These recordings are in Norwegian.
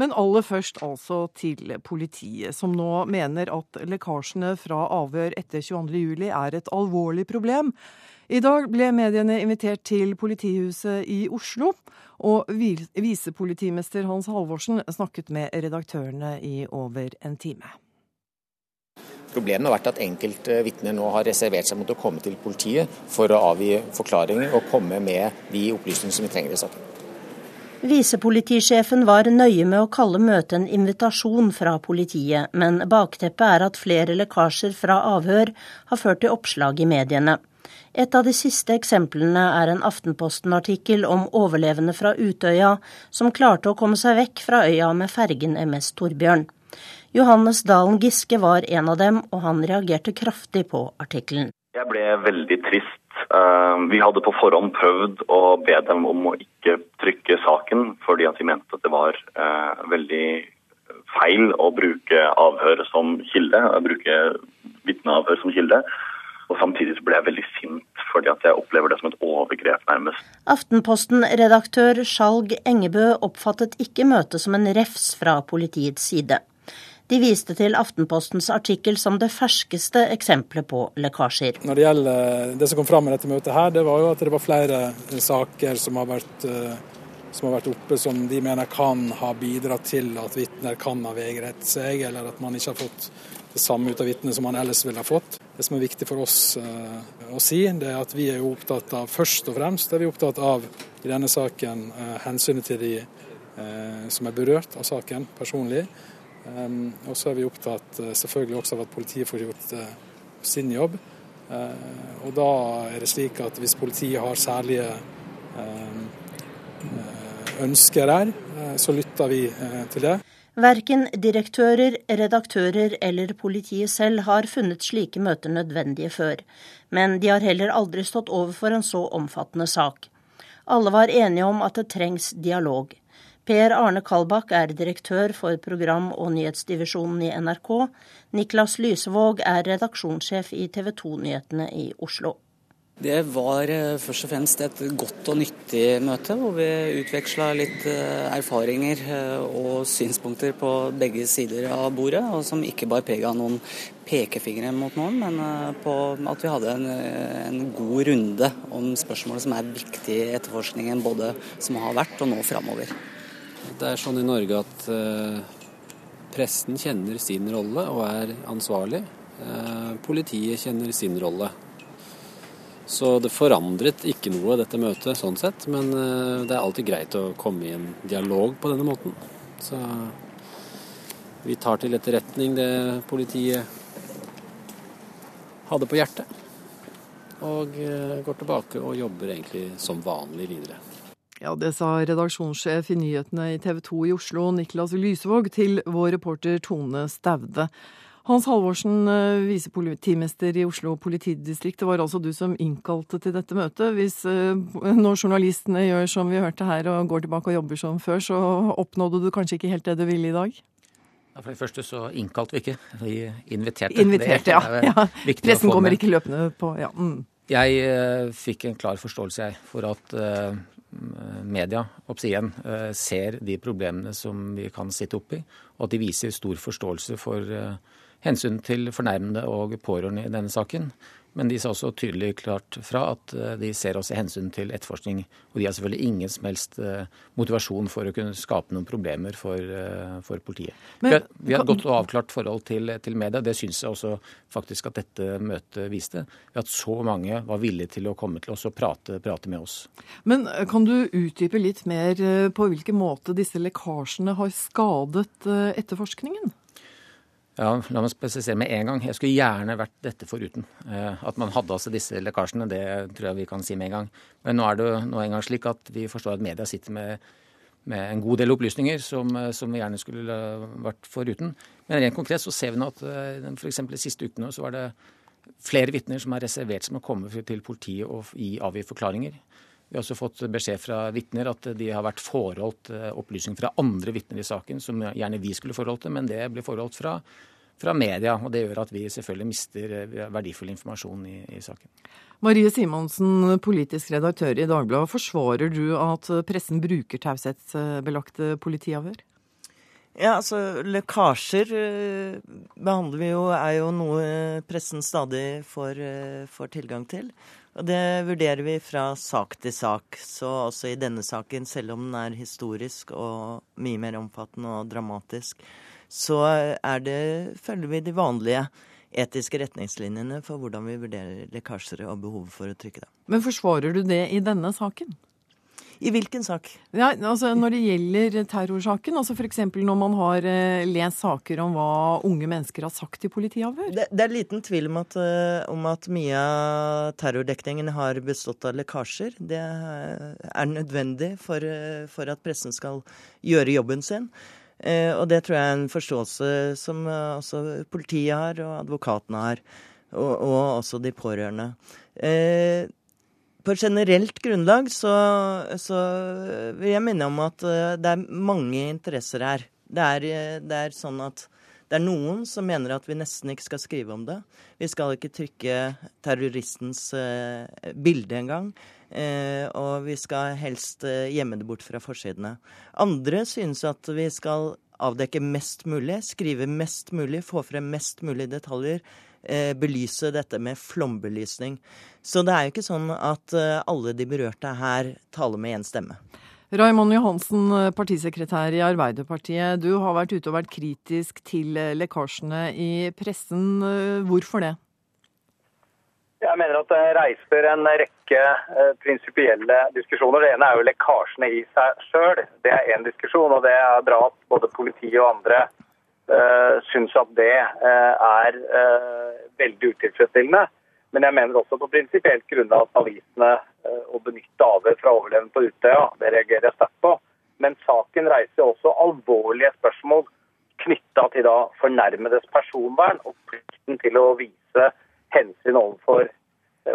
Men aller først altså til politiet, som nå mener at lekkasjene fra avhør etter 22.07 er et alvorlig problem. I dag ble mediene invitert til politihuset i Oslo, og visepolitimester Hans Halvorsen snakket med redaktørene i over en time. Problemet har vært at enkelte vitner nå har reservert seg mot å komme til politiet for å avgi forklaringer og komme med de opplysningene som vi trenger i saken. Visepolitisjefen var nøye med å kalle møtet en invitasjon fra politiet, men bakteppet er at flere lekkasjer fra avhør har ført til oppslag i mediene. Et av de siste eksemplene er en Aftenposten-artikkel om overlevende fra Utøya som klarte å komme seg vekk fra øya med fergen MS Torbjørn. Johannes Dalen Giske var en av dem, og han reagerte kraftig på artikkelen. Jeg ble veldig trist vi hadde på forhånd prøvd å be dem om å ikke trykke saken, fordi at vi mente at det var eh, veldig feil å bruke avhør som kilde, å bruke vitneavhør som kilde. Og Samtidig ble jeg veldig sint, fordi at jeg opplever det som et overgrep, nærmest. Aftenposten-redaktør Skjalg Engebø oppfattet ikke møtet som en refs fra politiets side. De viste til Aftenpostens artikkel som det ferskeste eksempelet på lekkasjer. Når det gjelder det som kom fram i dette møtet her, det var jo at det var flere saker som har vært, eh, som har vært oppe som de mener kan ha bidratt til at vitner kan ha vegret seg, eller at man ikke har fått det samme ut av vitnet som man ellers ville ha fått. Det som er viktig for oss uh, å si, det er at vi er jo opptatt av først og fremst er vi opptatt av i denne saken uh, hensynet til de som er berørt av saken personlig. Um, og så er vi opptatt uh, selvfølgelig også av at politiet får gjort uh, sin jobb. Uh, og da er det slik at hvis politiet har særlige ehm, ønsker der, så lytter vi til det. Verken direktører, redaktører eller politiet selv har funnet slike møter nødvendige før, men de har heller aldri stått overfor en så omfattende sak. Alle var enige om at det trengs dialog. Per Arne Kalbakk er direktør for program- og nyhetsdivisjonen i NRK. Niklas Lysevåg er redaksjonssjef i TV 2-nyhetene i Oslo. Det var eh, først og fremst et godt og nyttig møte, hvor vi utveksla litt eh, erfaringer eh, og synspunkter på begge sider av bordet, og som ikke bar preg av noen pekefingre mot noen, men på at vi hadde en, en god runde om spørsmål som er viktige i etterforskningen, både som har vært og nå framover. Det er sånn i Norge at eh, pressen kjenner sin rolle og er ansvarlig. Eh, politiet kjenner sin rolle. Så det forandret ikke noe, dette møtet, sånn sett. Men eh, det er alltid greit å komme i en dialog på denne måten. Så vi tar til etterretning det politiet hadde på hjertet. Og går tilbake og jobber egentlig som vanlig videre. Ja, Det sa redaksjonssjef i nyhetene i TV 2 i Oslo, Niklas Lysvåg, til vår reporter Tone Staude. Hans Halvorsen, eh, visepolitimester i Oslo politidistrikt. Det var altså du som innkalte til dette møtet. Hvis eh, når journalistene gjør som vi hørte her og går tilbake og jobber som før, så oppnådde du kanskje ikke helt det du ville i dag? Ja, for det første så innkalte vi ikke, vi inviterte. Inviterte, ja. ja. Pressen kommer ikke løpende på, ja. Mm. Jeg uh, fikk en klar forståelse jeg, for at media igjen, eh, ser de problemene som vi kan sitte oppi, og at de viser stor forståelse for eh, hensyn til fornærmede og pårørende i denne saken. Men de sa også tydelig klart fra at eh, de ser også hensyn til etterforskning. Og de har selvfølgelig ingen som helst eh, motivasjon for å kunne skape noen problemer for, eh, for politiet. Men, vi, har, vi har et godt og avklart forhold til, til media. Det syns jeg også faktisk at dette møtet viste. At så mange var villige til å komme til oss og prate, prate med oss. Men kan du utdype litt mer på hvilken måte disse lekkasjene har skadet etterforskningen? Ja, La meg spesifisere med en gang. Jeg skulle gjerne vært dette foruten. Eh, at man hadde altså disse lekkasjene, det tror jeg vi kan si med en gang. Men nå er det nå en gang slik at vi forstår at media sitter med, med en god del opplysninger som, eh, som, vi gjerne skulle vært foruten. Men rent konkret så ser vi nå at eh, f.eks. de siste ukene så var det flere vitner som har reservert med å komme til politiet og gi avgi forklaringer. Vi har også fått beskjed fra vitner at de har vært forholdt eh, opplysninger fra andre vitner i saken, som gjerne vi skulle forholdt det, men det ble forholdt fra, fra, media. og Det gjør at vi selvfølgelig mister eh, verdifull informasjon i, i saken. Marie Simonsen, politisk redaktør i Dagbladet. Forsvarer du at pressen bruker taushetsbelagte politiavhør? Ja, altså Lekkasjer uh, behandler vi jo, er jo noe pressen stadig får, får, tilgang til. Det vurderer vi fra sak til sak. Så også i denne saken, selv om den er historisk og mye mer omfattende og dramatisk, så det, følger vi de vanlige etiske retningslinjene for hvordan vi vurderer lekkasjer og behovet for å trykke dem. Men forsvarer du det i denne saken? I hvilken sak? Ja, altså Når det gjelder terrorsaken, altså f.eks. når man har eh, lest saker om hva unge mennesker har sagt i politiavhør? Det, det, er liten tvil om at, uh, om at mye av terrordekningen har bestått av lekkasjer. Det er nødvendig for, for at pressen skal gjøre jobben sin. Og det tror jeg er en forståelse som også politiet har, og advokatene har, og, og også de pårørende. Eh, på generelt grunnlag så, så, vil jeg minne om at eh, det er mange interesser her. Det er, eh, det er, sånn at det er noen som mener at vi nesten ikke skal skrive om det. Vi skal ikke trykke terroristens eh, bilde engang. Eh, og vi skal helst eh, gjemme det bort fra forsidene. Andre synes at vi skal avdekke mest mulig, skrive mest mulig, få frem mest mulig detaljer belyse dette med flombelysning. Så det er jo ikke sånn at eh, alle de berørte her taler med én stemme. Raymond Johansen, partisekretær i Arbeiderpartiet. Du har vært ute og vært kritisk til eh, lekkasjene i pressen. Hvorfor det? Jeg mener at det reiser en rekke prinsipielle diskusjoner. Det ene er jo lekkasjene i seg sjøl. Det er én diskusjon, og det er bra at både politiet og andre uh, syns at det uh, er uh, veldig utilfredsstillende. Men jeg mener også på prinsipielt grunnlag at avisene å benytte avhør fra overlevende på Utøya, det reagerer jeg sterkt på. Men saken reiser også alvorlige spørsmål knytta til da fornærmedes personvern og plikten til å vise hensyn overfor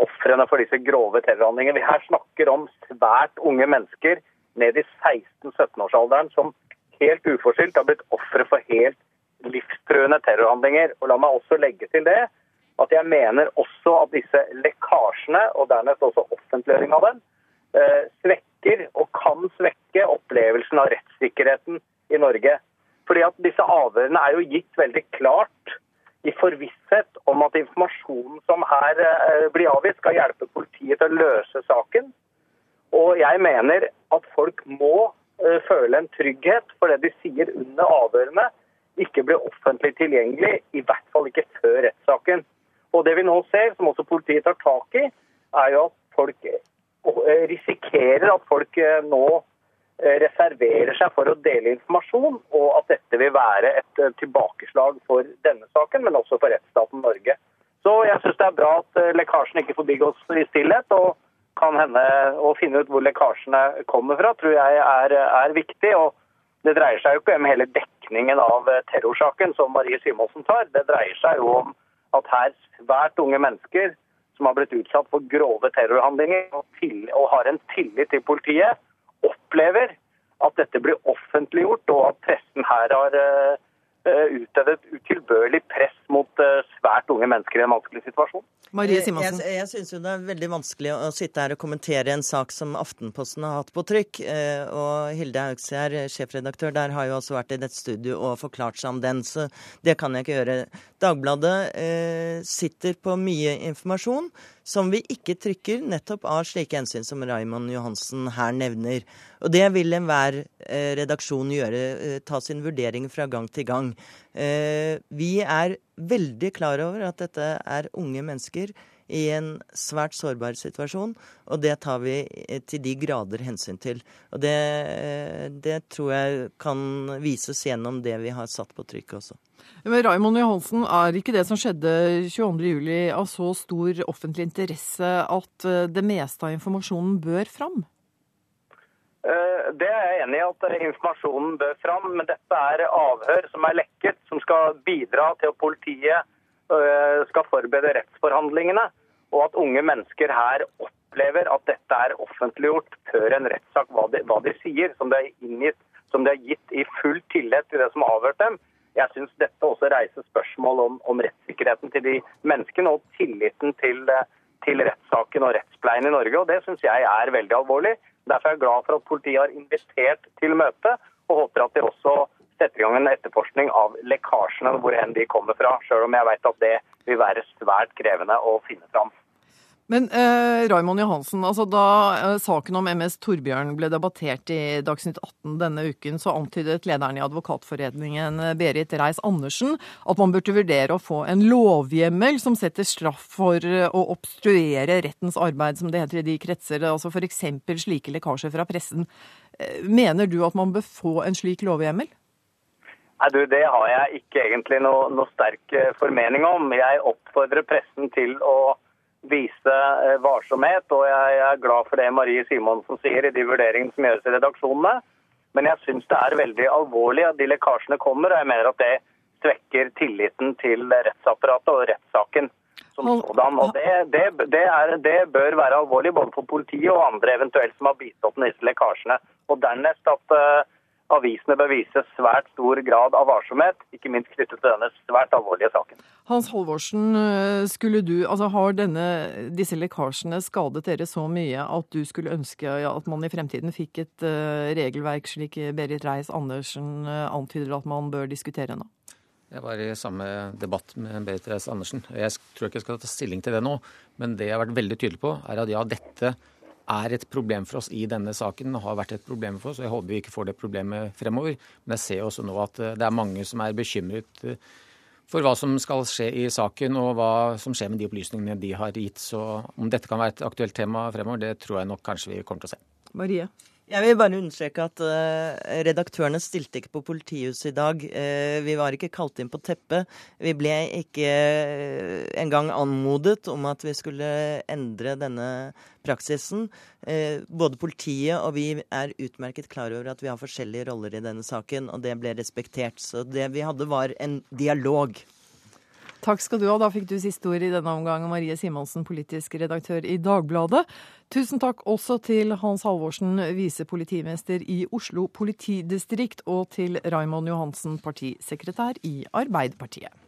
ofrene for disse grove terrorhandlingene. Vi her snakker om svært unge mennesker ned i 16-17-årsalderen som helt uforskyldt har blitt ofre for helt livstruende terrorhandlinger. Og La meg også legge til det at jeg mener også at disse lekkasjene, og dernest også offentliggjøring av dem, eh, svekker og kan svekke opplevelsen av rettssikkerheten i Norge. Fordi at disse avhørene er jo gitt veldig klart i forvisshet om at informasjonen som her eh, blir avgitt, skal hjelpe politiet til å løse saken. Og jeg mener at folk må eh, føle en trygghet for det de sier under avhørene, ikke ble offentlig tilgjengelig, i hvert fall ikke før rettssaken. Og Det vi nå ser, som også politiet tar tak i, er jo at folk eh, risikerer at folk eh, nå eh, reserverer seg for å dele informasjon, og at dette vil være et tilbakeslag for denne saken, men også for rettsstaten Norge. Så jeg syns det er bra at lekkasjen ikke forbigås i stillhet. og kan hende Å finne ut hvor lekkasjene kommer fra, tror jeg er, er viktig. og Det dreier seg jo ikke om hele dekningen dekningen av eh, terrorsaken som Marie Simonsen tar. Det dreier seg jo om at her svært unge mennesker som har blitt utsatt for grove terrorhandlinger og, til, og har en tillit til politiet, opplever at dette blir offentliggjort, og at pressen her har uh, utøvet utilbørlig press mot uh, svært unge mennesker i en vanskelig situasjon. Marie Simonsen. Jeg, jeg syns jo det er veldig vanskelig å sitte her og kommentere en sak som Aftenposten har hatt på trykk. Eh, og Hilde Haugsgjerd, sjefredaktør der, har jo også vært i dette studio og forklart seg om den, så det kan jeg ikke gjøre. Dagbladet eh, sitter på mye informasjon som vi ikke trykker, nettopp av slike hensyn som Raymond Johansen her nevner. Og det vil enhver eh, redaksjon gjøre, eh, ta sin vurdering fra gang til gang. Eh, vi er veldig klar over at dette er unge mennesker i en svært sårbar situasjon, og det tar vi til de grader hensyn til. Og det, det tror jeg kan vises gjennom det vi har satt på trykk også. Men Raimond Johansen, er ikke det som skjedde 22.07 av så stor offentlig interesse at eh, det meste av informasjonen bør fram? Eh, det er jeg enig i at informasjonen bør fram, men dette er avhør som er lekket, som skal bidra til at politiet eh, skal forberede rettsforhandlingene, og at unge mennesker her opplever at dette er offentliggjort før en rettssak, hva hva de sier, som de, inngitt, som de, er gitt i full tillit til det som har avhørt dem. Jeg syns dette også reiser spørsmål om, om, rettssikkerheten til de menneskene og tilliten til, til rettssaken og rettspleien i Norge. og Det syns jeg er veldig alvorlig. Derfor er jeg glad for at politiet har invitert til møte, og håper at de også setter i gang en etterforskning av lekkasjene, hvor enn de kommer fra. Selv om jeg vet at det vil være svært krevende å finne fram. Men eh, Raymond Johansen, altså da eh, saken om MS Torbjørn ble debattert i Dagsnytt 18 denne uken, så antydet lederen i Advokatforeningen eh, Berit Reiss-Andersen at man burde vurdere å få en lovhjemmel som setter straff for eh, å obstruere rettens arbeid, som det heter i de kretser, altså f.eks. slike lekkasjer fra pressen. Eh, mener du at man bør få en slik lovhjemmel? Nei, du, Det har jeg ikke egentlig noe, noe sterk formening om. Jeg oppfordrer pressen til å vise eh, varsomhet. Og jeg er glad for det Marie Simonsen sier i de vurderingene som gjøres i redaksjonene. Men jeg syns det er veldig alvorlig at de lekkasjene kommer, og jeg mener at det svekker tilliten til rettsapparatet og rettssaken som sådan. Og det, det, det, er, det, bør være alvorlig både for politiet og andre eventuelt som har bistått med disse lekkasjene. Og dernest at uh, avisene bør vise svært stor grad av varsomhet, ikke minst knyttet til denne svært alvorlige saken. Hans Halvorsen, eh, skulle du, altså har denne, disse lekkasjene skadet dere så mye at du skulle ønske ja, at man i fremtiden fikk et uh, regelverk slik Berit Reiss-Andersen uh, antyder at man bør diskutere nå? Jeg var i samme debatt med Berit Reiss-Andersen. Jeg tror ikke jeg skal ta stilling til det nå, men det jeg har vært veldig tydelig på, er at ja, dette er et problem for oss i denne saken, og har vært et problem for oss. og Jeg håper vi ikke får det problemet fremover. Men jeg ser også nå at eh, det er mange som er bekymret eh, for hva som skal skje i saken, og hva som skjer med de opplysningene de har gitt. Så om dette kan være et aktuelt tema fremover, det tror jeg nok kanskje vi kommer til å se. Marie? Jeg vil bare understreke at uh, redaktørene stilte ikke på politihuset i dag. Uh, vi var ikke kalt inn på teppet. Vi ble ikke uh, engang anmodet om at vi skulle endre denne praksisen. både politiet og vi er utmerket klar over at vi har forskjellige roller i denne saken, og det ble respektert. Så det vi hadde, var en dialog. Takk skal du ha. Da fikk du siste ord i denne omgang, Marie Simonsen, politisk redaktør i Dagbladet. Tusen takk også til Hans Halvorsen, visepolitimester i Oslo politidistrikt, og til Raimond Johansen, partisekretær i Arbeiderpartiet.